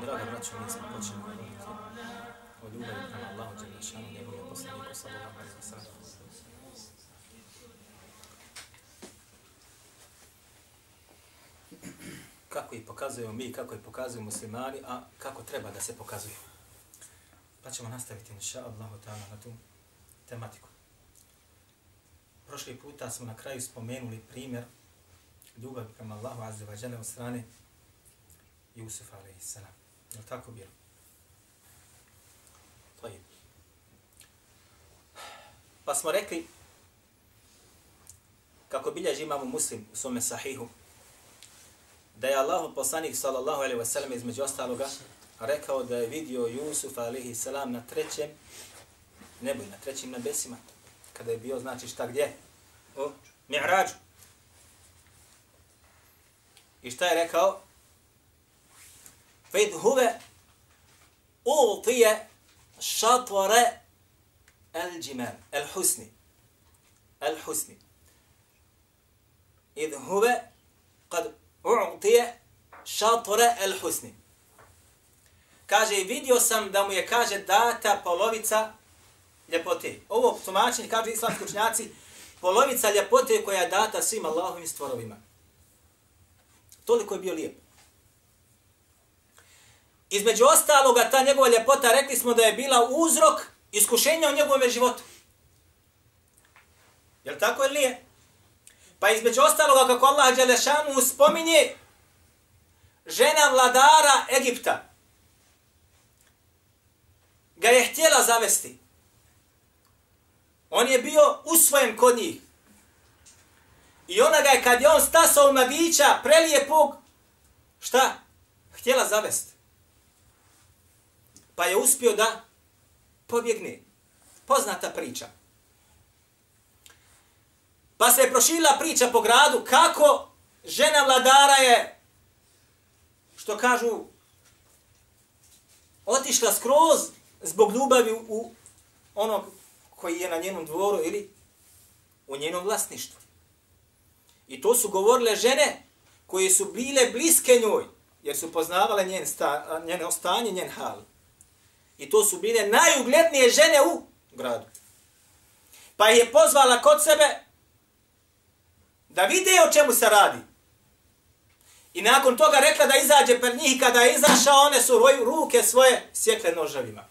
Draga braćo, mi smo počeli govoriti o ljubavi prema Allahu Đelešanu, njegovim poslaniku, sallallahu alaihi wa sallam. Kako ih pokazujemo mi, kako ih pokazuju muslimani, a kako treba da se pokazuju. Pa ćemo nastaviti, inša Allahu ta'ala, na tu tematiku. Prošli puta smo na kraju spomenuli primjer ljubavi prema Allahu azza wa jalla od strane Jusuf a.s. Je li tako bilo? To je. Pa smo rekli, kako bilježi imamo muslim u svome sahihu, da je Allah poslanik sallallahu alaihi wasallam između ostaloga rekao da je vidio Jusuf alaihi salam na trećem nebu, na trećim nebesima, kada je bio, znači šta gdje? U Mi'rađu. I šta je rekao? Fid huve utije šatvore el džimam, el husni. El husni. Id huve kad utije šatvore el husni. Kaže, vidio sam da mu je, kaže, data polovica ljepote. Ovo tumačenje, kaže islamski učnjaci, polovica ljepote koja je data svim Allahovim stvorovima. Toliko je bio lijep. Između ostaloga, ta njegova ljepota, rekli smo da je bila uzrok iskušenja u njegovom životu. Je li tako ili nije? Pa između ostaloga, kako Allah Đelešanu spominje, žena vladara Egipta ga je htjela zavesti. On je bio usvojen kod njih. I ona ga je, kad je on stasao mladića, prelijepog, šta? Htjela zavesti pa je uspio da pobjegne. Poznata priča. Pa se je prošila priča po gradu kako žena vladara je, što kažu, otišla skroz zbog ljubavi u onog koji je na njenom dvoru ili u njenom vlasništvu. I to su govorile žene koje su bile bliske njoj, jer su poznavale njen sta, njene ostanje, njen hal. I to su bile najuglednije žene u gradu. Pa je pozvala kod sebe da vide o čemu se radi. I nakon toga rekla da izađe per njih i kada je izašao, one su ruke svoje sjekle nožavima.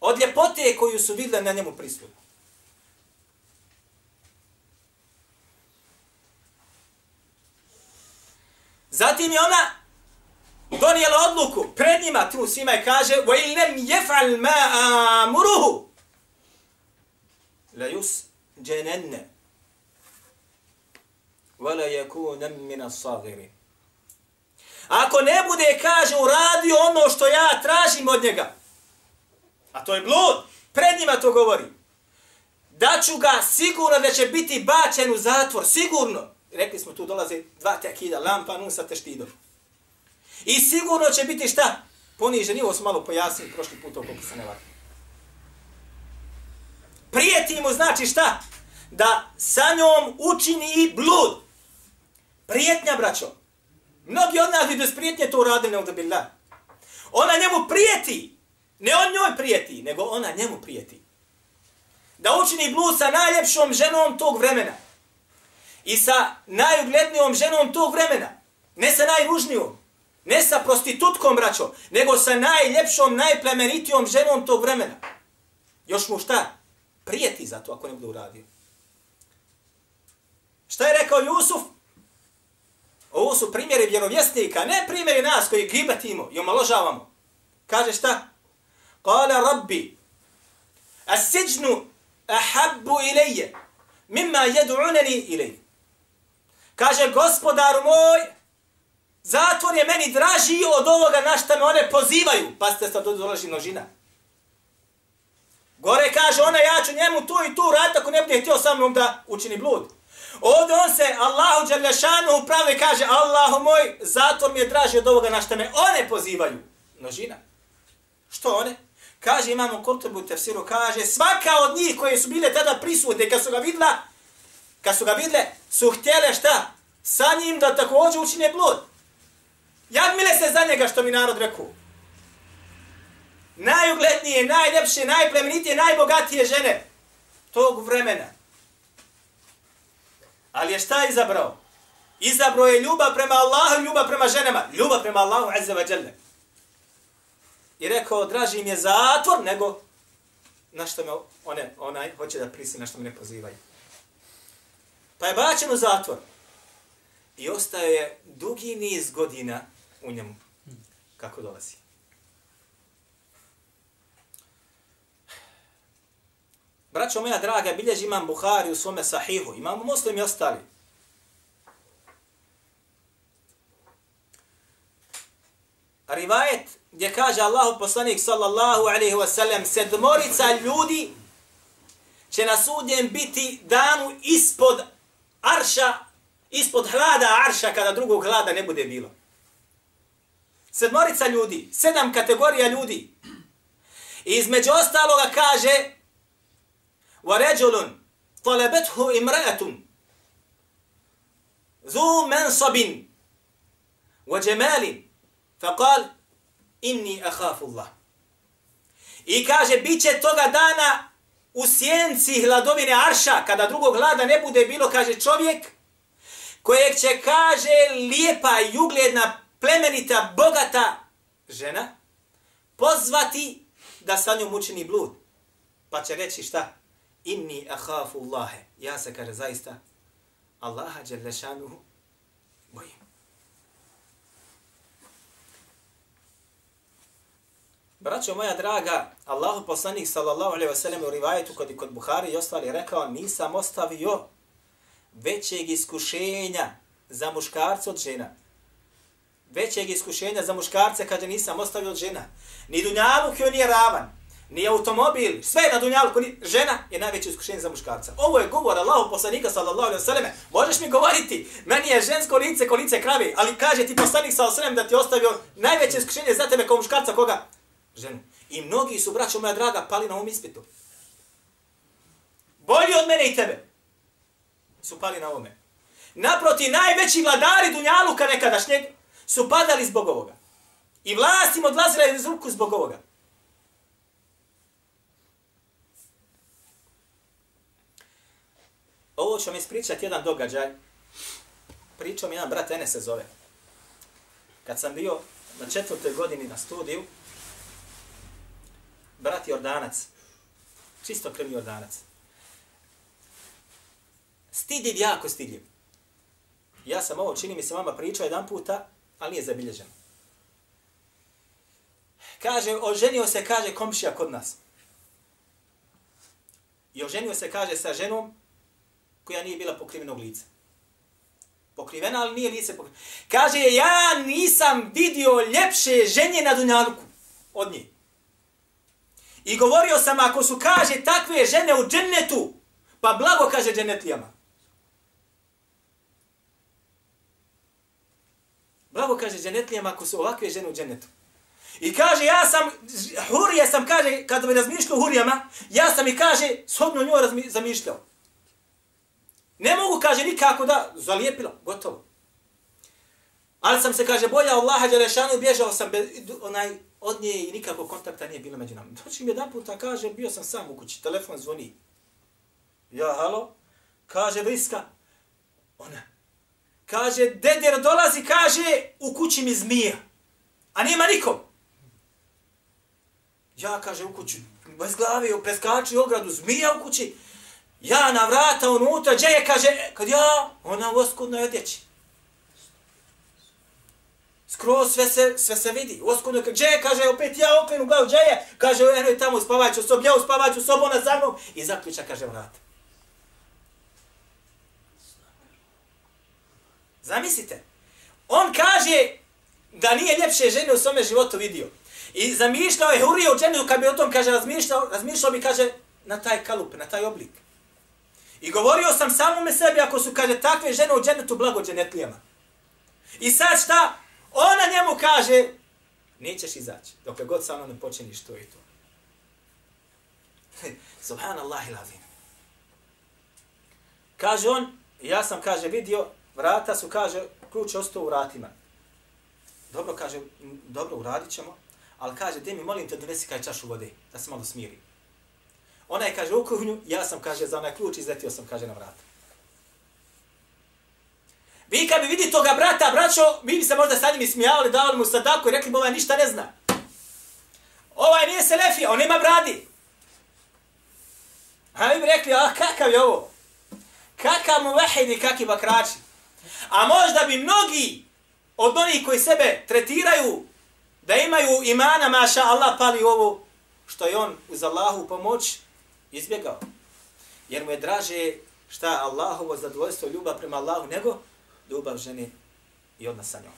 Od ljepote koju su vidjeli na njemu prisutno. Zatim je ona donijela odluku pred njima, tu svima i kaže وَإِنْ لَمْ يَفْعَلْ مَا آمُرُهُ لَيُسْ جَنَنَّ وَلَا يَكُونَ مِنَ الصَّغِرِ Ako ne bude, kaže, uradio ono što ja tražim od njega, a to je blud, pred njima to govori, da ću ga sigurno da će biti bačen u zatvor, sigurno. Rekli smo, tu dolaze dva tekida, lampa, nusa, teštidom. I sigurno će biti šta? Ponižen, ovo smo malo pojasnili prošli put koliko se ne varam. Prijeti mu znači šta? Da sa njom učini i blud. Prijetnja, braćo. Mnogi od nas bi bez prijetnje to uradili, ne billah. Ona njemu prijeti. Ne on njoj prijeti, nego ona njemu prijeti. Da učini blud sa najljepšom ženom tog vremena. I sa najuglednijom ženom tog vremena. Ne sa najružnijom. Ne sa prostitutkom, braćom, nego sa najljepšom, najplemenitijom ženom tog vremena. Još mu šta? Prijeti za to ako ne bude uradio. Šta je rekao Jusuf? Ovo su primjeri vjerovjesnika, ne primjeri nas koji gibatimo i omaložavamo. Kaže šta? Kale rabbi, a siđnu ahabbu ilaje, mimma jedu'uneni ilaje. Kaže, gospodaru moj, Zatvor je meni draži od ovoga na šta me one pozivaju. Pa ste sad dolaži množina. Gore kaže ona, ja ću njemu tu i tu raditi ako ne bude htio sa mnom da učini blud. Ovdje on se Allahu Đalešanu uprave kaže Allahu moj, zatvor mi je draži od ovoga na šta me one pozivaju. Množina. Što one? Kaže imamo Kurtobu tefsiru, kaže svaka od njih koje su bile tada prisutne kad su ga vidla, kad su ga vidle, su htjele šta? Sa njim da također učine blud. Jadmile se za njega što mi narod rekao. Najuglednije, najljepše, najplemenitije, najbogatije žene tog vremena. Ali je šta izabrao? Izabrao je ljubav prema Allahu ljubav prema ženama. Ljubav prema Allahu azza wa jalla. I rekao, draži mi je zatvor, nego na što me one, onaj hoće da prisili, na što me ne pozivaju. Pa je bačen u zatvor. I ostaje je dugi niz godina u njemu. Kako dolazi. Braćo moja draga, bilježi imam Buhari u svome sahihu. Imamo muslim i ostali. Rivajet gdje kaže Allahu poslanik sallallahu alaihi wa sallam sedmorica ljudi će na sudnjem biti danu ispod arša, ispod hlada arša kada drugog hlada ne bude bilo. Sedmorica ljudi, sedam kategorija ljudi. I između ostaloga kaže ورجل طلبته امرأة ذو منصب وجمال فقال إني أخاف الله I kaže, bit će toga dana u sjenci hladovine Arša, kada drugog hlada ne bude bilo, kaže čovjek, kojeg će, kaže, lijepa i ugledna, plemenita, bogata žena, pozvati da sa njom učini blud. Pa će reći šta? inni ahafu Allahe. Ja se kaže zaista Allaha Đelešanuhu Braćo moja draga, Allahu poslanik sallallahu alejhi ve sellem u rivajetu kod, kod Buhari i ostali rekao nisam ostavio većeg iskušenja za muškarca od žena. Većeg iskušenja za muškarce kada nisam ostavio od žena. Ni dunjalu koji nije ravan ni automobil, sve na dunjalku, ni žena je najveće iskušenje za muškarca. Ovo je govor Allahu poslanika sallallahu alejhi ve selleme. Možeš mi govoriti, meni je žensko lice kolice krave, ali kaže ti poslanik sallallahu alejhi ve da ti ostavio najveće iskušenje za tebe kao muškarca koga? Ženu. I mnogi su braćo moja draga pali na ovom ispitu. Bolji od mene i tebe. Su pali na ovome. Naproti najveći vladari dunjaluka nekadašnjeg su padali zbog ovoga. I vlast im odlazila iz ruku zbog ovoga. Ovo ću vam ispričati jedan događaj. Pričao mi jedan brat Ene se zove. Kad sam bio na četvrtoj godini na studiju, brat Jordanac, čisto krvni Jordanac, stidljiv, jako stidljiv. Ja sam ovo, čini mi se vama pričao jedan puta, ali nije zabilježeno. Kaže, oženio se, kaže, komšija kod nas. I oženio se, kaže, sa ženom koja nije bila pokrivenog lica. Pokrivena, ali nije lice pokriveno. Kaže, ja nisam vidio ljepše ženje na Dunjaluku od nje. I govorio sam, ako su, kaže, takve žene u džennetu, pa blago, kaže, džennetlijama. Blago, kaže, džennetlijama, ako su ovakve žene u džennetu. I kaže, ja sam, hurije sam, kaže, kada bi razmišljao hurijama, ja sam i kaže, shodno njoj razmišljao. Ne mogu, kaže, nikako da zalijepilo, gotovo. Ali sam se, kaže, boja Allaha Đelešanu, bježao sam onaj, od nje i nikako kontakta nije bilo među nama. Doći mi jedan puta, kaže, bio sam sam u kući, telefon zvoni. Ja, halo? Kaže, bliska. Ona. Kaže, deder dolazi, kaže, u kući mi zmija. A nema nikom. Ja, kaže, u kući, bez glave, preskači ogradu, zmija u kući. Ja na vrata unutra, gdje je, kaže, e, kad ja, ona u oskudnoj odjeći. Skroz sve se, sve se vidi. Oskudno, oskudnoj, gdje je, kaže, opet ja okrenu glavu, gdje je? Kaže, eno je tamo spavaću sobu, ja uspavaću sobu, ona za mnom. I zaključa, kaže, vrata. Zamislite. On kaže da nije ljepše žene u svome životu vidio. I zamišljao je Hurije u dženetu, kad bi o tom, kaže, razmišljao, razmišljao bi, kaže, na taj kalup, na taj oblik. I govorio sam samome sebi ako su, kaže, takve žene u dženetu blago dženetlijama. I sad šta? Ona njemu kaže, nećeš izaći, dok god sa mnom ne počiniš to i to. Subhanallah ilazim. Kaže on, ja sam, kaže, vidio, vrata su, kaže, ključ ostao u vratima. Dobro, kaže, dobro, uradit ćemo, ali kaže, gdje mi, molim te, donesi kaj čašu vode, da se malo smiri. Ona je, kaže, u kuhnju, ja sam, kaže, za onaj ključ izletio sam, kaže, na vrata. Vi kad bi vidi toga brata, braćo, mi bi se možda sa njim ismijavali, davali mu sadaku i rekli mu, ovaj ništa ne zna. Ovaj nije selefija, on nema bradi. A mi bi rekli, a kakav je ovo? Kakav mu vahid i kakvi bakrači? A možda bi mnogi od onih koji sebe tretiraju da imaju imana, maša Allah, pali ovo što je on uz Allahu pomoć izbjegao. Jer mu je draže šta Allahovo zadovoljstvo ljubav prema Allahu nego ljubav žene i odnos sa njom.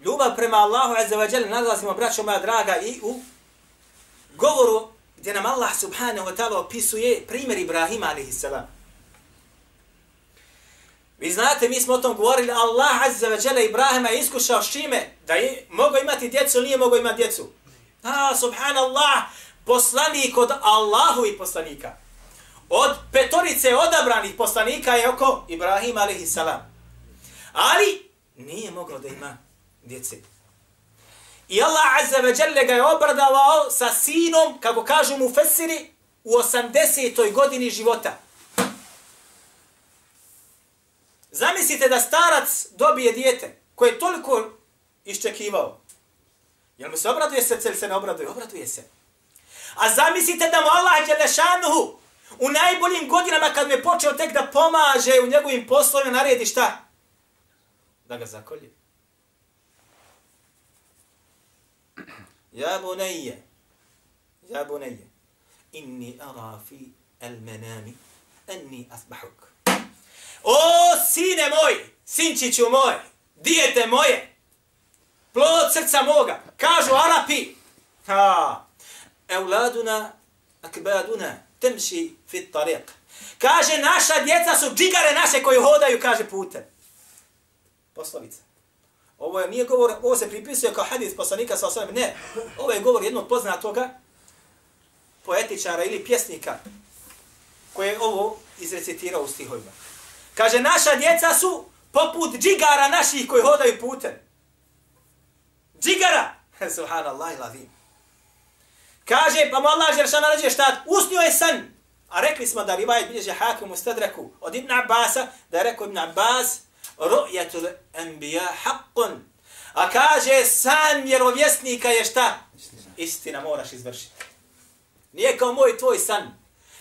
Ljubav prema Allahu azza wa jalla nalazimo, braćo moja draga, i u govoru gdje nam Allah subhanahu wa ta'ala opisuje primjer Ibrahima alaihi salam. Vi znate, mi smo o tom govorili, Allah azza wa jalla Ibrahima je iskušao s čime? Da je mogo imati djecu, nije mogo imati djecu. A, subhanallah, poslanik od Allahu i poslanika. Od petorice odabranih poslanika je oko Ibrahim alaihi salam. Ali nije moglo da ima djece. I Allah azza wa jalla ga je obradavao sa sinom, kako kažu mu Fesiri, u 80. godini života. Zamislite da starac dobije dijete koje je toliko iščekivao. Jel mu se obraduje se, cel se ne obraduje? Obraduje se. A zamislite da mu Allah Đelešanuhu u najboljim godinama kad me počeo tek da pomaže u njegovim poslovima naredi šta? Da ga zakolje. Ja bunayya, ja bunayya, inni ara fi al-manami anni asbahuk. O, sine moj, sinčiću moj, dijete moje, plod srca moga, kažu Arapi, ha, euladuna akbaduna temši fit tariq. Kaže, naša djeca su džigare naše koji hodaju, kaže, putem. Poslovica. Ovo je nije govor, ovo se pripisuje kao hadis poslanika sa osvijem. Ne, ovo je govor jednog poznatoga poetičara ili pjesnika koji je ovo izrecitirao u stihovima. Kaže, naša djeca su poput džigara naših koji hodaju putem. Džigara! Subhanallah i lavim. Kaže, pa mu Allah Žeršana ređe šta? Usnio je san. A rekli smo da rivajet bilježe hakim u stadreku od Ibn Abbasa, da je rekao Ibn Abbas, ru'yatul anbiya haqqun. A kaže san vjerovjesnika je šta? Istina moraš izvršiti. Nije kao moj tvoj san.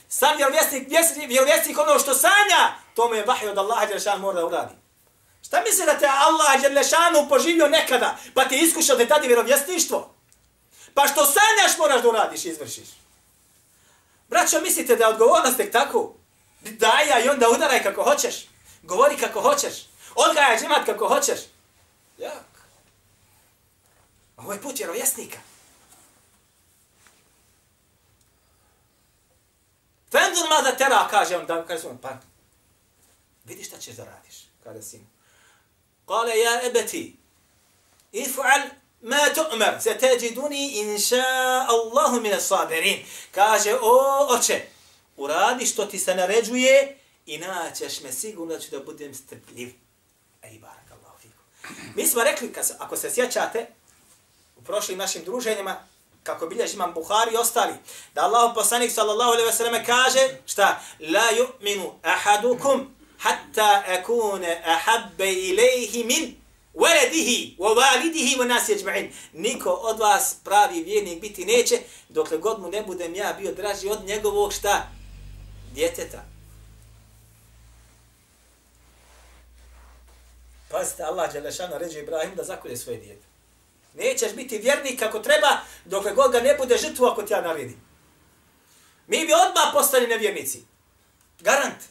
San vjerovjesnik, vjerovjesnik ono što sanja, to mu je vahij od Allaha Đelešanu mora da uradi. Šta misli da te Allah Đelešanu poživio nekada, pa ti iskušao da tadi vjerovjesništvo? Pa što sanjaš moraš da uradiš i izvršiš. Braćo, mislite da je odgovornost tek tako? Daj ja i onda udaraj kako hoćeš. Govori kako hoćeš. Odgajaj džemat kako hoćeš. Jak. Ovo je put vjerovjesnika. Fendur mada tera, kaže on, da, kaže on, pa, vidi šta ćeš da radiš, kada sin. Kale, ja ebeti, if'al ma tu'mar, se teđiduni inša Allahu mine sabirin. Kaže, o, oče, uradi što ti se naređuje i me sigurno da ću da budem strpljiv. Ej, barak Allah fiku. Mi smo rekli, kad, ako se sjećate, u prošlim našim druženjima, kako bilježi imam Buhari i ostali, da Allah poslanik sallallahu alaihi ve selleme kaže, šta? La yu'minu ahadukum hatta akune ahabbe ilaihi min waladihi wa walidihi wa nas yajma'in. Niko od vas pravi vjernik biti neće dokle god mu ne budem ja bio draži od njegovog šta? Djeteta. Pazite, Allah Đelešanu ređe Ibrahim da zakolje svoje djete. Nećeš biti vjernik kako treba, dokle god ga ne bude žrtvu ako ti ja naredim. Mi bi odmah postali nevjernici. Garant.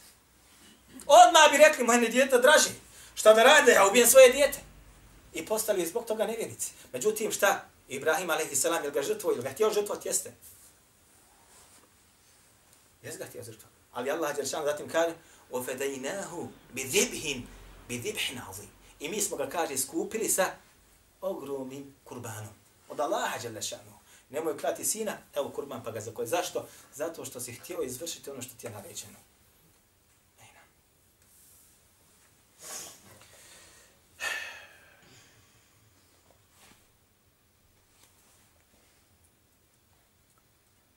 Odmah bi rekli, moje djete draži. Šta da rade? Ja ubijem svoje djete I postali zbog toga nevjernici. Međutim, šta? Ibrahim a.s. je ga žrtvo ili ga htio žrtvot jeste. Jes ga htio žrtvovati. Ali Allah Đelšanu zatim kaže وَفَدَيْنَاهُ بِذِبْهِنْ بِذِبْحِنَ عَظِيمٍ I mi smo ga, kaže, skupili sa ogromnim kurbanom. Od Allaha Đelšanu. Nemoj klati sina, evo kurban pa ga za koje. Zašto? Zato što si htio izvršiti ono što ti je naređeno.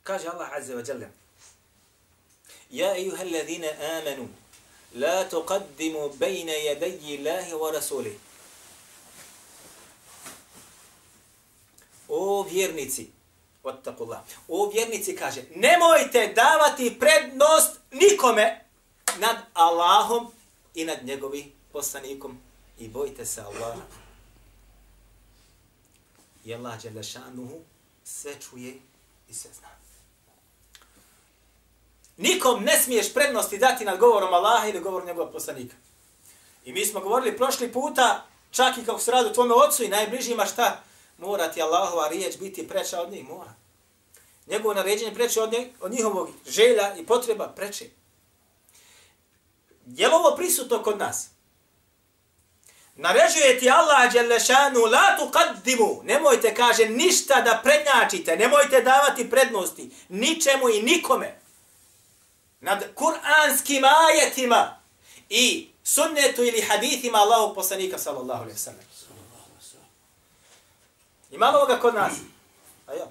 Kaže Allah Azza wa Jalla, Ja ijuha allazina amanu, la tuqaddimu bejna jadeji Allahi wa Rasuli. O vjernici, vattakullah, o vjernici kaže, nemojte davati prednost nikome nad Allahom i nad njegovim poslanikom i bojte se Allaha. I Allah Đelešanuhu sve čuje i sve zna. Nikom ne smiješ prednosti dati nad govorom Allaha ili govorom njegovog poslanika. I mi smo govorili prošli puta, čak i kako se radi u tvome ocu i najbližima šta, mora ti Allahova riječ biti preča od njih, mora. Njegovo naređenje preče od, nje, od njihovog želja i potreba preče. Je li ovo prisutno kod nas? Naređuje ti Allah Đelešanu, la tu kaddimu, nemojte, kaže, ništa da prednjačite, nemojte davati prednosti, ničemu i nikome. Nad kuranskim ajetima i sunnetu ili hadithima Allahog poslanika, sallallahu alaihi sallam. Imamo ga kod nas? A ja.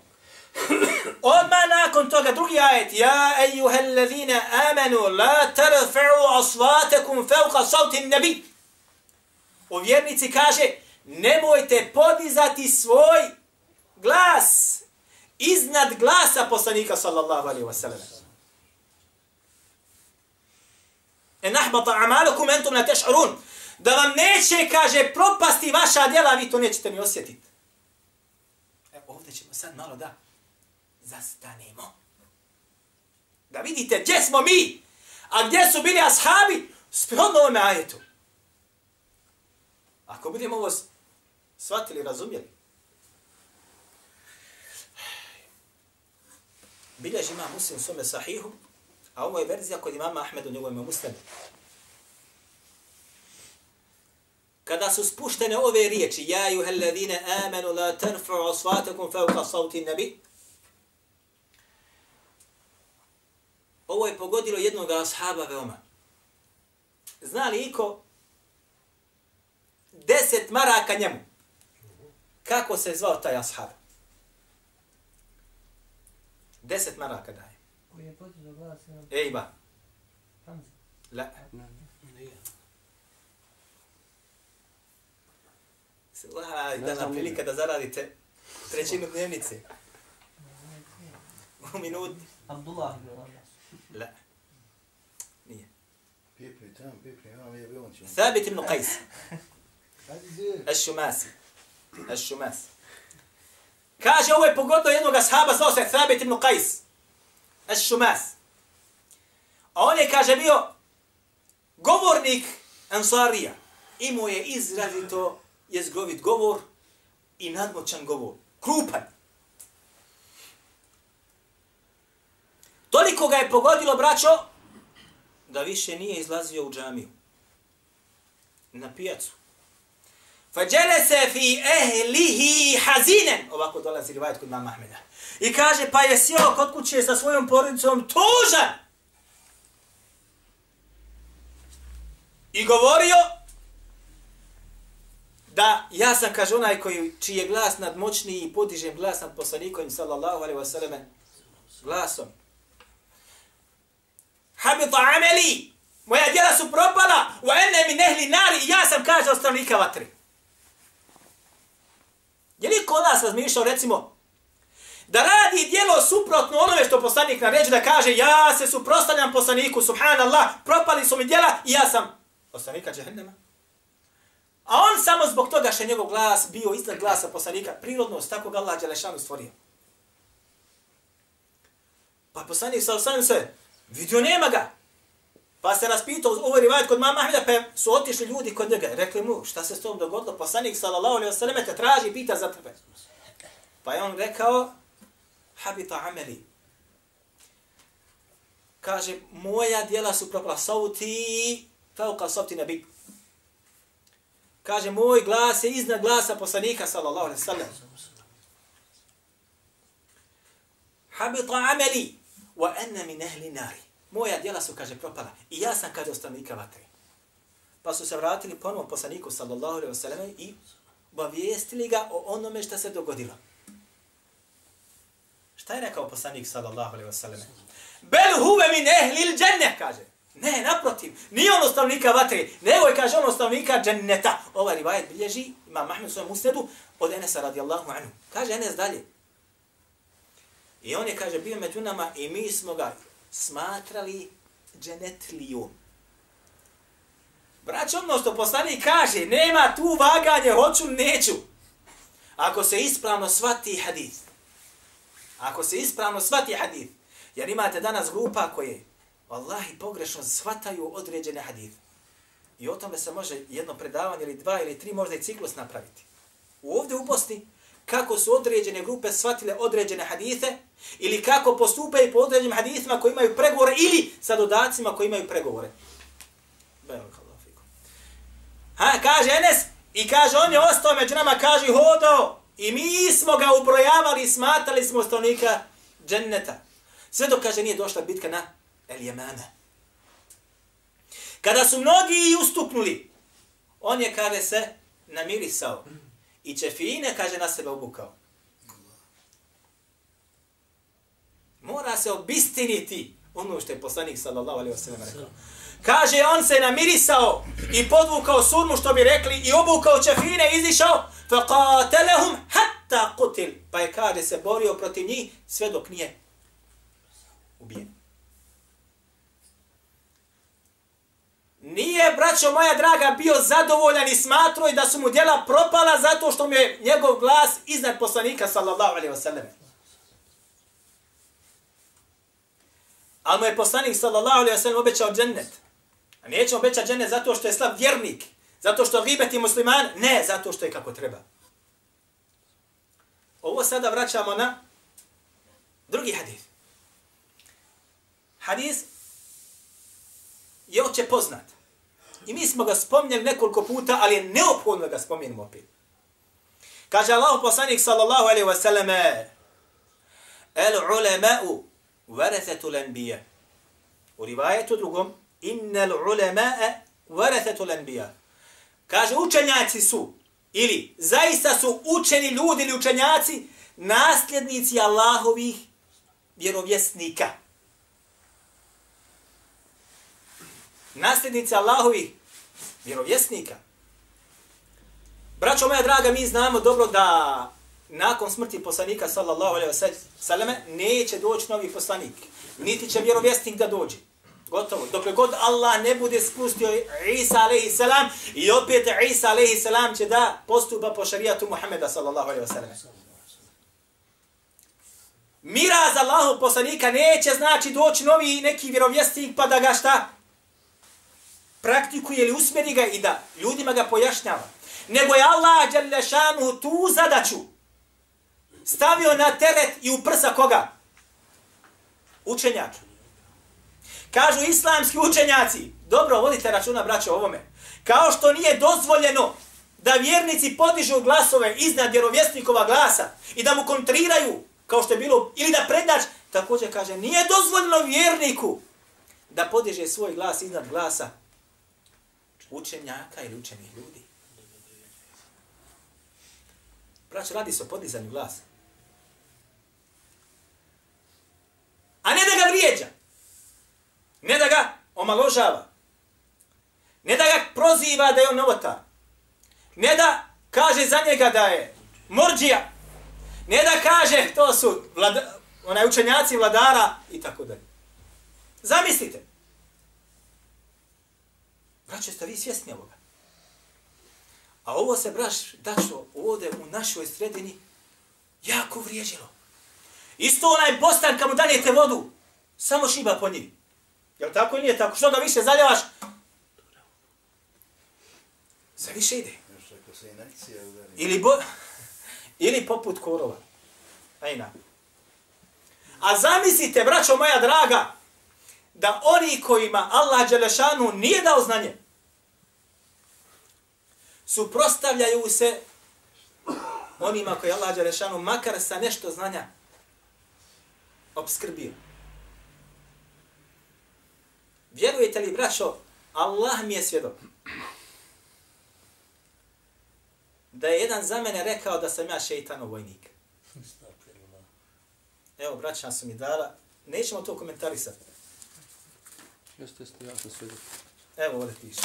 Odmah nakon toga drugi ajet. Ja ejuhel ladhina amanu la tarfa'u asvatakum fevka sautin nabi. U vjernici kaže nemojte podizati svoj glas iznad glasa poslanika sallallahu alaihi wasallam. En ahbata amalukum entum la teš'urun. Da vam neće, kaže, propasti vaša djela, vi to nećete ni osjetiti. E, ovdje ćemo sad malo da zastanemo. Da vidite gdje smo mi, a gdje su bili ashabi, shodno ovome ajetu. Ako budemo ovo shvatili, razumjeli. Bilježi ima muslim svome sahihu, a ovo je verzija kod imama Ahmedu njegovome muslimu. Kada su spuštene ove riječi, ja juhel ladine amenu la tarfa'u asvatakum fauka sauti nabi, Ovo je pogodilo jednog ashaba veoma. Zna li iko deset maraka njemu? Kako se zvao taj ashab? Deset maraka daje. Koji je potizao glas na Ej ba. Hamza. La. Svaj, da na prilika da zaradite trećinu dnevnice. U minuti. Abdullah ibn Abbas. La. Nije. Pipri, tam, pipri, ja, je bio on će. Thabit ibn Qais. Hajde, Ash-Shumasi. Ash-Shumasi. Kaže, ovo je pogodno jednog ashaba, zvao se Thabit ibn Qais. Ash-Shumas. A on je, kaže, bio govornik Ansarija. Imao je izrazito jezgovit govor i nadmoćan govor. Krupan. Toliko ga je pogodilo, braćo, da više nije izlazio u džamiju. Na pijacu. Fađelese fi ehlihi hazinen. Ovako dolazi rivajat kod mama Ahmeda. I kaže, pa je sjeo kod kuće sa svojom porodicom tužan. I govorio da ja sam, kaže, onaj koji, čiji je glas nadmoćniji i podižem glas nad poslanikom, sallallahu alaihi wasallam, glasom. Habita ameli, moja djela su propala, u ene mi nehli nari, i ja sam, kaže, ostavnika vatri. Je li kod nas razmišljao, recimo, da radi dijelo suprotno onome što poslanik naređe da kaže ja se suprostavljam poslaniku, subhanallah, propali su mi djela i ja sam poslanika džehennema. A on samo zbog toga što je njegov glas bio iznad glasa poslanika, prirodnost, tako ga Allah Đelešanu stvorio. Pa poslanik sa osanem se, vidio nema ga. Pa se raspitao, ovo je rivajat kod mama Ahmeda, pa su otišli ljudi kod njega. Rekli mu, šta se s tom dogodilo? Poslanik sallallahu alaihi wa te traži i pita za tebe. Pa je on rekao, habita ameli. kaže, moja dijela su propala sauti, fauka sauti nebi. Kaže, moj glas je iznad glasa poslanika, sallallahu alaihi sallam. Habita ameli, wa anna min ehli nari. Moja dijela su, kaže, propala. I ja sam, kaže, ostanika vatre. Pa su se vratili ponovo poslaniku, sallallahu alaihi sallam, i obavijestili ga o onome što se dogodilo. Šta je rekao poslanik, sallallahu alaihi wasallam? Bel huve min ehli il dženne, kaže. Ne, naprotiv, nije on ostavnika vatre, nego je, kaže, on ostavnika dženneta. Ovaj rivajet bilježi, ima Mahmed svojom usnedu, od Enesa radijallahu anhu. Kaže Enes dalje. I on je, kaže, bio među nama i mi smo ga smatrali dženetlijom. Braćo, ono što poslanik kaže, nema tu vaganje, hoću, neću. Ako se ispravno svati hadith, ako se ispravno svati hadith, jer imate danas grupa koje, Allahi pogrešno shvataju određene hadith. I o tome se može jedno predavanje ili dva ili tri možda i ciklus napraviti. U ovdje u Bosni, kako su određene grupe shvatile određene hadithe ili kako postupaju po određenim hadithima koji imaju pregovore ili sa dodacima koji imaju pregovore. Ha, kaže Enes, i kaže, on je ostao među nama, kaže, hodao i mi smo ga ubrojavali i smatali smo stanovnika dženneta. Sve dok, kaže, nije došla bitka na El Jemana. Kada su mnogi i ustuknuli, on je, kaže se, namirisao. I čefine, kaže, na sebe obukao. Mora se obistiniti ono što je poslanik sallallahu alaihi wa sallam rekao. Kaže, on se namirisao i podvukao surmu, što bi rekli, i obukao čefine, izišao, فَقَاتَلَهُمْ hatta قُتِلْ Pa je, kaže, se borio protiv njih sve dok nije ubijen. Nije, braćo moja draga, bio zadovoljan i smatroj da su mu djela propala zato što mu je njegov glas iznad poslanika, sallallahu alaihi wa sallam. Ali mu je poslanik, sallallahu alaihi wa sallam, obećao džennet. A neće obećati džennet zato što je slab vjernik, zato što ribeti musliman, ne, zato što je kako treba. Ovo sada vraćamo na drugi hadis. Hadis je oče poznat. I mi smo ga spomnjali nekoliko puta, ali je neophodno ga spomenimo opet. Kaže Allah poslanik sallallahu alaihi wasallam El ulema'u varethetu l'anbija. U rivajetu drugom Innal ulema'a warathatul anbiya. Kaže učenjaci su ili zaista su učeni ljudi ili učenjaci nasljednici Allahovih vjerovjesnika. nasljednici Allahovih vjerovjesnika. Braćo moja draga, mi znamo dobro da nakon smrti poslanika sallallahu alejhi ve selleme neće doći novi poslanik, niti će vjerovjesnik da dođe. Gotovo. Dokle god Allah ne bude spustio Isa alaihi salam i opet Isa alaihi salam će da postupa po šerijatu Muhameda sallallahu alejhi ve selleme. Mira za Allahu poslanika neće znači doći novi neki vjerovjesnik pa da ga šta praktikuje ili usmeri ga i da ljudima ga pojašnjava. Nego je Allah Đalešanu tu zadaću stavio na teret i u prsa koga? Učenjaka. Kažu islamski učenjaci, dobro, vodite računa, braćo, ovome. Kao što nije dozvoljeno da vjernici podižu glasove iznad vjerovjesnikova glasa i da mu kontriraju, kao što je bilo, ili da predač, također kaže, nije dozvoljeno vjerniku da podiže svoj glas iznad glasa učenjaka ili učenih ljudi. Braćo, radi se o podizanju glasa. A ne da ga vrijeđa. Ne da ga omaložava. Ne da ga proziva da je on novotar. Ne da kaže za njega da je morđija. Ne da kaže to su vlada, onaj učenjaci vladara i tako dalje. Zamislite. Braće, ste vi svjesni ovoga? A ovo se, braš, dačo, ovdje u našoj sredini jako vrijeđilo. Isto onaj bostan kad mu danijete vodu, samo šiba po njih. Jel tako nije tako? Što ga više zaljavaš? Za više ide. Ili, bo, ili poput korova. Ajna. A zamislite, braćo moja draga, da oni kojima Allah Đelešanu nije dao znanje, suprostavljaju se onima koji Allah Đelešanu makar sa nešto znanja obskrbio. Vjerujete li, braćo, Allah mi je svjedok. Da je jedan za mene rekao da sam ja šeitanov vojnik. Evo, braća su mi dala. Nećemo to komentarisati. Jeste, jeste, ja sam svjedok. Evo, ovdje piše.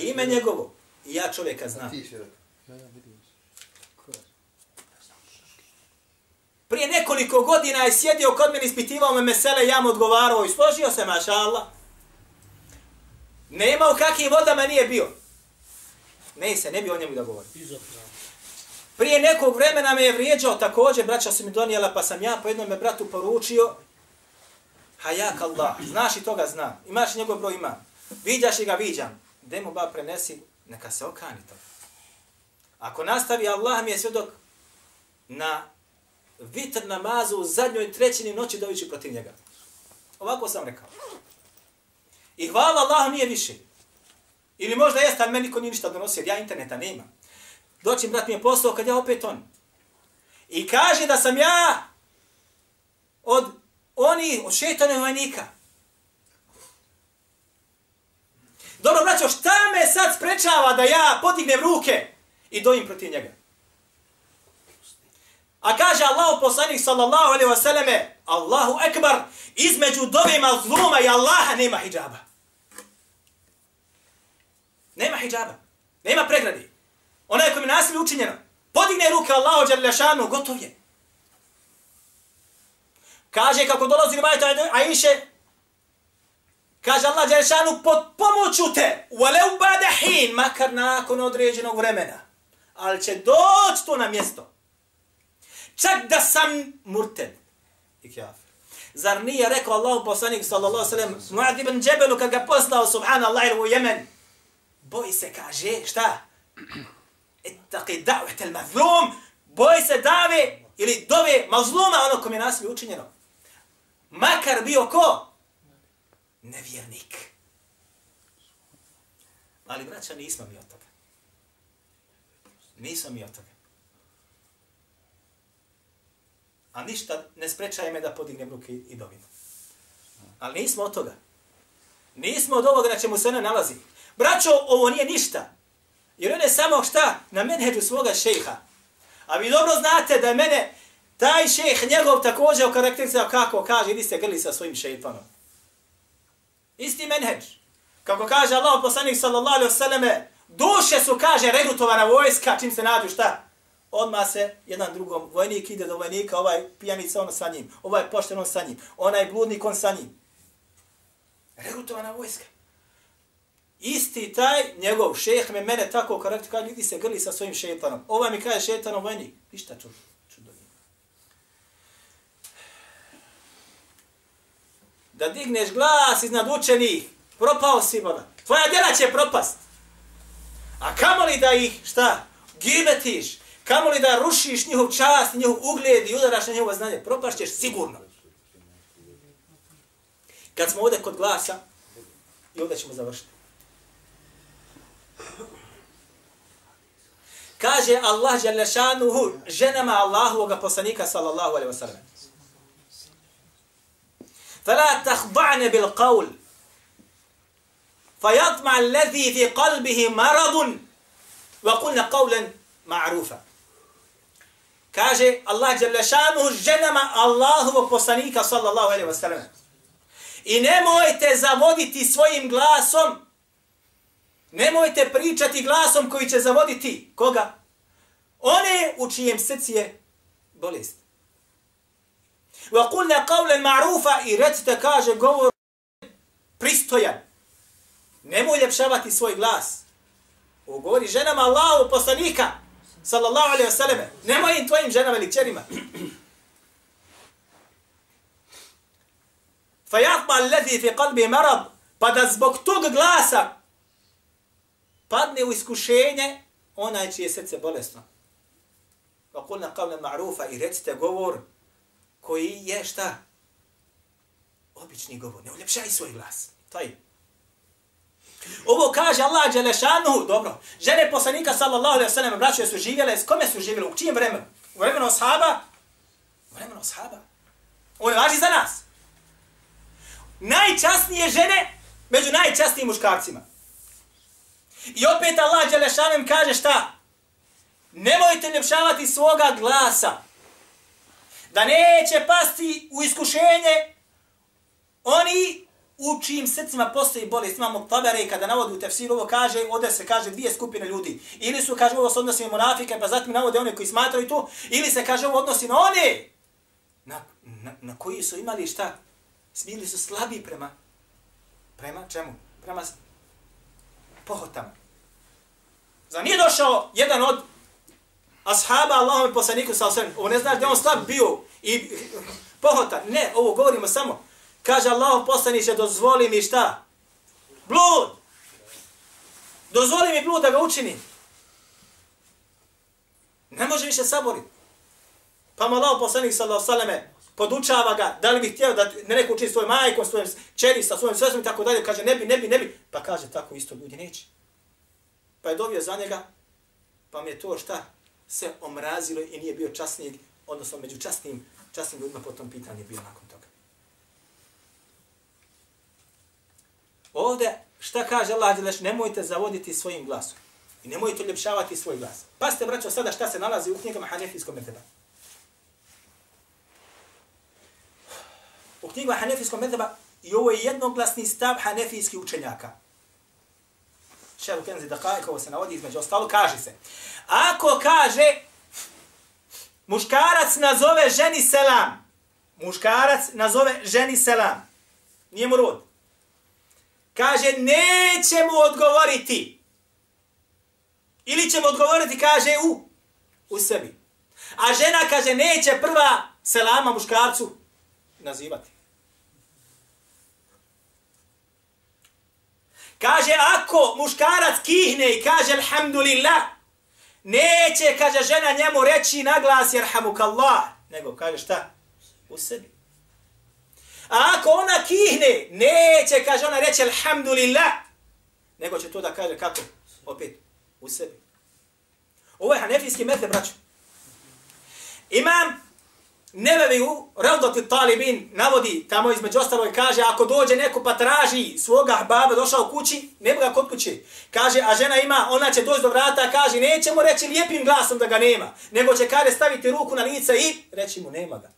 Ime njegovo. I ja čovjeka znam. ti. Ja, ja vidim? Prije nekoliko godina je sjedio kod mene, ispitivao me mesele, ja mu odgovarao i složio se, maša Allah. Nema u kakvim vodama nije bio. Ne se, ne bi o njemu da govori. Prije nekog vremena me je vrijeđao također, braća su mi donijela, pa sam ja po jednom me bratu poručio, hajak Allah, znaš i toga zna, imaš njegov broj ima, viđaš i ga viđam, gdje mu ba prenesi, neka se okani to. Ako nastavi, Allah mi je svjedok na vitr namazu u zadnjoj trećini noći dovići protiv njega. Ovako sam rekao. I hvala Allah nije više. Ili možda jeste, ali meni niko nije ništa donosio, jer ja interneta nema. Doći brat mi je poslao kad ja opet on. I kaže da sam ja od oni, od šetane vojnika. Dobro, braćo, šta me sad sprečava da ja podignem ruke i dojim protiv njega? A kaže Allahu poslanik sallallahu alaihi wa sallame, Allahu ekbar, između dove mazluma i Allaha nema hijaba. Nema hijaba. Nema pregradi. Onaj kojim mi nasilje učinjeno, podigne ruke Allahu dželešanu, gotov je. Kaže kako dolazi rivajta Aisha, kaže Allah dželešanu, pod pomoću te, waleu badahin, makar nakon određenog vremena. Ali će doći to na mjesto. Čak da sam murted. I kafir. Zar nije rekao Allahu poslanik sallallahu sallam, Muad ibn Džebelu kad ga poslao subhanallah u Jemen, boj se kaže, šta? Ittaqi da'vat al-mazlum, boj se dave ili dove mazluma ono kom je nasilje učinjeno. Makar bio ko? Nevjernik. Ali braća nismo mi od toga. Nismo mi od toga. A ništa ne sprečaje me da podignem ruke i dovim. Ali nismo od toga. Nismo od ovoga na čemu se ona nalazi. Braćo, ovo nije ništa. Jer on je samo šta? Na menheđu svoga šeha. A vi dobro znate da je mene taj šejh njegov također okarakterizao kako kaže, idi se grli sa svojim šeitanom. Isti menheđ. Kako kaže Allah poslanik sallallahu alaihi wasallam, duše su, kaže, regrutovana vojska, čim se nađu šta? Odma se jedan drugom, vojnik ide do vojnika, ovaj pijanica on sa njim, ovaj pošten on sa njim, onaj bludnik on sa njim. Regrutovana vojska. Isti taj njegov šeh me mene tako karakter kaže, ljudi se grli sa svojim šetanom. Ovaj mi kaže šetanom vojnik. Ništa čudo. čudo. Da digneš glas iznad učenih, propao si voda. Tvoja djela će propast. A kamoli da ih, šta, gibetiš, kamoli da rušiš njihov čast, njihov ugled i udaraš na njegovo znanje, propašćeš sigurno. Kad smo ovdje kod glasa, i ovdje ćemo završiti. Kaže Allah jalla šanuhu ženama Allahovog poslanika sallallahu alejhi ve sellem. فلا تخضعن بالقول فيطمع الذي في قلبه مرض وقلنا قولا معروفا kaže Allah dželle šanuhu ženama Allahovog poslanika sallallahu alejhi ve sellem i nemojte zavoditi svojim glasom Nemojte pričati glasom koji će zavoditi koga? One u čijem srci je bolest. Wa qulna qawlan ma'rufa i recite kaže govor pristojan. Nemoj ljepšavati svoj glas. Ovo govori ženama Allahu poslanika sallallahu alaihi wa sallam. Nemoj im tvojim ženama ili čerima. Fajatma alladhi fi qalbi marad. Pa da zbog tog glasa padne u iskušenje onaj čije srce bolesno. Pa kulna qavla ma'rufa i recite govor koji je šta? Obični govor. Ne uljepšaj svoj glas. Taj. Ovo kaže Allah Đelešanu, dobro, žene poslanika sallallahu alaihi wa sallam, braće su živjele, s kome su živjele, u čijem vremenu? U vremenu ashaba? U vremenu ashaba. Ovo ne važi za nas. Najčasnije žene među najčasnijim muškarcima. I opet Allah Đelešanu kaže šta? Nemojte ljepšavati svoga glasa. Da neće pasti u iskušenje oni u čijim srcima postoji bolest. Imamo tabere kada navodi u tefsiru ovo kaže, ovdje se kaže dvije skupine ljudi. Ili su, kaže, ovo se odnosi na monafike, pa zatim navode one koji smatraju to, ili se kaže ovo odnosi na one na, na, na koji su imali šta? Bili su slabi prema, prema čemu? Prema pohotama. Za nije došao jedan od ashaba Allahom poslaniku sa osvijem. Ovo ne znaš da on slab bio i pohota. Ne, ovo govorimo samo. Kaže Allah poslaniće, dozvoli mi šta? Blud! Dozvoli mi blud da ga učinim. Ne može više saboriti. Pa mu Allah poslanik sallallahu sallame podučava ga, da li bi htio da ne neko učini svojom majkom, svojom čeri, sa svojim sestrom i tako dalje. Kaže ne bi, ne bi, ne bi. Pa kaže tako isto ljudi neće. Pa je dovio za njega, pa mi je to šta? Se omrazilo i nije bio časnijeg, odnosno među časnim, časnim ljudima po tom pitanju bio nakon toga. Ovdje, šta kaže Allah Đeleš, nemojte zavoditi svojim glasom. I nemojte ljepšavati svoj glas. Pa ste, braćo, sada šta se nalazi u knjigama Hanefijskog meteba. U knjigama Hanefijskog meteba i ovo je jednoglasni stav Hanefijskih učenjaka. Šeru Kenzi Dakaj, ovo se navodi između ostalo, kaže se. Ako kaže, muškarac nazove ženi selam, muškarac nazove ženi selam, nije mu rod, kaže, neće mu odgovoriti. Ili će mu odgovoriti, kaže, u, u sebi. A žena, kaže, neće prva selama muškarcu nazivati. Kaže, ako muškarac kihne i kaže, alhamdulillah, neće, kaže, žena njemu reći na glas, jerhamukallah, nego kaže šta? U sebi. A ako ona kihne, neće, kaže ona, reći alhamdulillah, nego će to da kaže kako? Opet, u sebi. Ovo je hanefijski mete, braću. Imam Nebevi u Ravdoti Talibin navodi tamo između ostalo i kaže ako dođe neko pa traži svoga baba došao kući, nema ga kod kući. Kaže, a žena ima, ona će doći do vrata, kaže, neće mu reći lijepim glasom da ga nema, nego će kaže staviti ruku na lice i reći mu nema ga.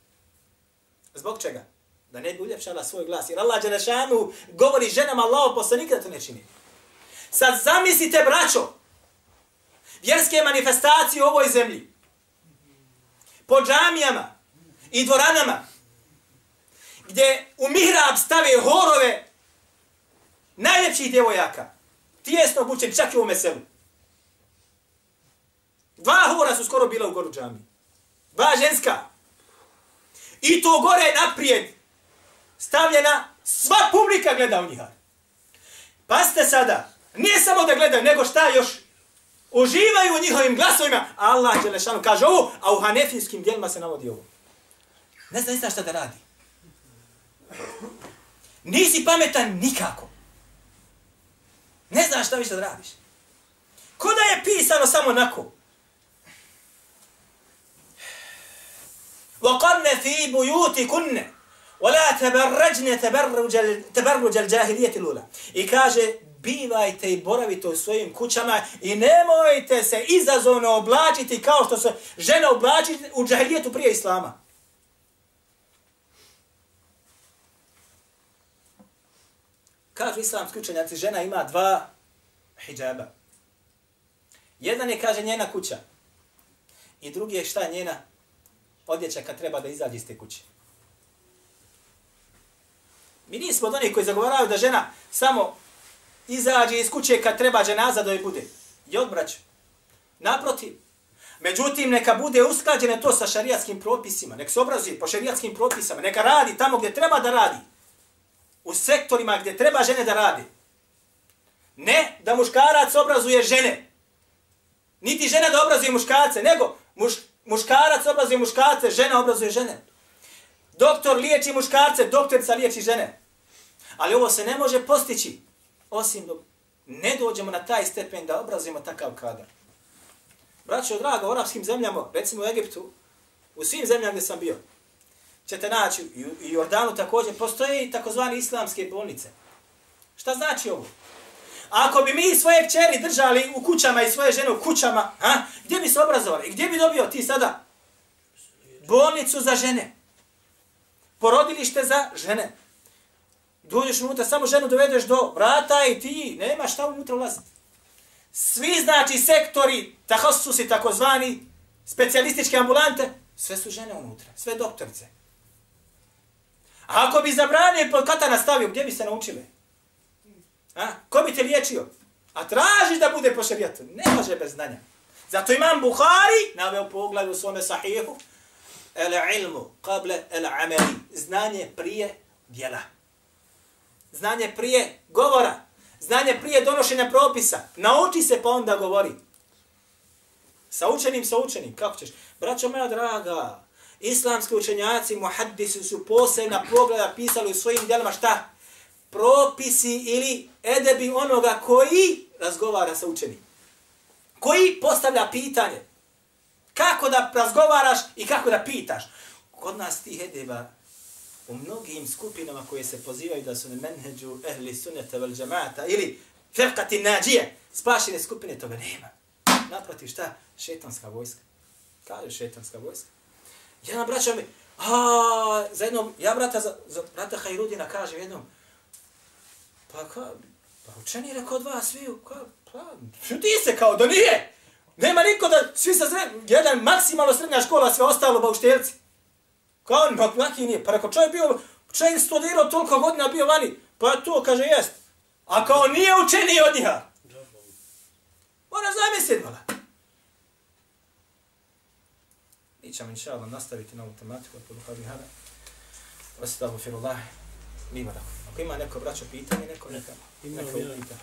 Zbog čega? Da ne bi uljepšala svoj glas. Jer Allah Đelešanu govori ženama Allah poslanika da to ne čini. Sad zamislite, braćo, vjerske manifestacije u ovoj zemlji. Po džamijama, i dvoranama, gdje u mihrab stave horove najljepših djevojaka, tijesno obučen, čak i u meselu. Dva hora su skoro bila u goru džami. Dva ženska. I to gore naprijed stavljena, sva publika gleda u njiha. Pazite sada, nije samo da gledaju, nego šta još uživaju u njihovim glasovima. Allah Đelešanu kaže ovo, a u hanefijskim djelima se navodi ovo. Ne zna, ne zna šta da radi. Nisi pametan nikako. Ne znaš šta više da radiš. Ko da je pisano samo nako? وَقَرْنَ فِي بُيُوتِ كُنَّ وَلَا تَبَرَّجْنَ تَبَرُّجَ الْجَاهِلِيَةِ لُولَ I kaže, bivajte i boravite u svojim kućama i nemojte se izazovno oblačiti kao što se žena oblači u džahilijetu prije islama. Kažu islamski učenjaci, žena ima dva hijjaba. Jedan je, kaže, njena kuća. I drugi je šta je njena odjeća kad treba da izađe iz te kuće. Mi nismo od onih koji zagovaraju da žena samo izađe iz kuće kad treba dženaza da joj bude. I odbraću. Naprotiv. Međutim, neka bude usklađene to sa šarijatskim propisima. Nek se obrazuje po šarijatskim propisama. Neka radi tamo gdje treba da radi u sektorima gdje treba žene da radi. Ne da muškarac obrazuje žene. Niti žena da obrazuje muškarce, nego muš, muškarac obrazuje muškarce, žena obrazuje žene. Doktor liječi muškarce, doktorica liječi žene. Ali ovo se ne može postići, osim dok ne dođemo na taj stepen da obrazimo takav kadar. Braćo, drago, u arapskim zemljama, recimo u Egiptu, u svim zemljama gdje sam bio, ćete naći, i u Jordanu također, postoje i takozvani islamske bolnice. Šta znači ovo? Ako bi mi svoje kćeri držali u kućama i svoje žene u kućama, a, gdje bi se obrazovali? Gdje bi dobio ti sada? Bolnicu za žene. Porodilište za žene. Dođeš unutra, samo ženu dovedeš do vrata i ti nema šta unutra ulaziti. Svi znači sektori, tahasusi takozvani, specijalističke ambulante, sve su žene unutra, sve doktorice. A ako bi zabranio pod katana stavio, gdje bi se naučile? A? Ko bi te liječio? A tražiš da bude po šarijatu. Ne može bez znanja. Zato imam Buhari, naveo poglavlju u svome sahihu, el ilmu, kable el ameli. Znanje prije djela. Znanje prije govora. Znanje prije donošenja propisa. Nauči se pa onda govori. Sa učenim, sa učenim. Kako ćeš? Braćo moja draga, islamski učenjaci, muhaddisi su posebna pogleda pisali u svojim djelima šta? Propisi ili edebi onoga koji razgovara sa učenim. Koji postavlja pitanje. Kako da razgovaraš i kako da pitaš. Kod nas tih edeba u mnogim skupinama koje se pozivaju da su na menheđu ehli sunneta vel džamata ili firkati nađije, spašene skupine, toga nema. Naprotiv šta? Šetanska vojska. Kaže šetanska vojska. Jedan braća mi, a, za jednom, ja brata, za, za brata Hajrudina kaže jednom, pa ka, pa učeni je rekao od vas svi, ka, pa, ti se kao da nije. Nema niko da, svi sa sred, jedan maksimalno srednja škola, sve ostalo bauštelci. Kao on, pa maki nije. Pa rekao, čovjek bio, čovjek studirao toliko godina, bio vani. Pa to, kaže, jest. A kao nije učeniji od njiha. Mora zamisliti, vala. Mi ćemo, inša Allah, nastaviti na ovu tematiku. Ako duha bihada. Ostavu firullah. Mimo da. Ako ima neko braćo pitanje, neko neka. Ima Neko upita.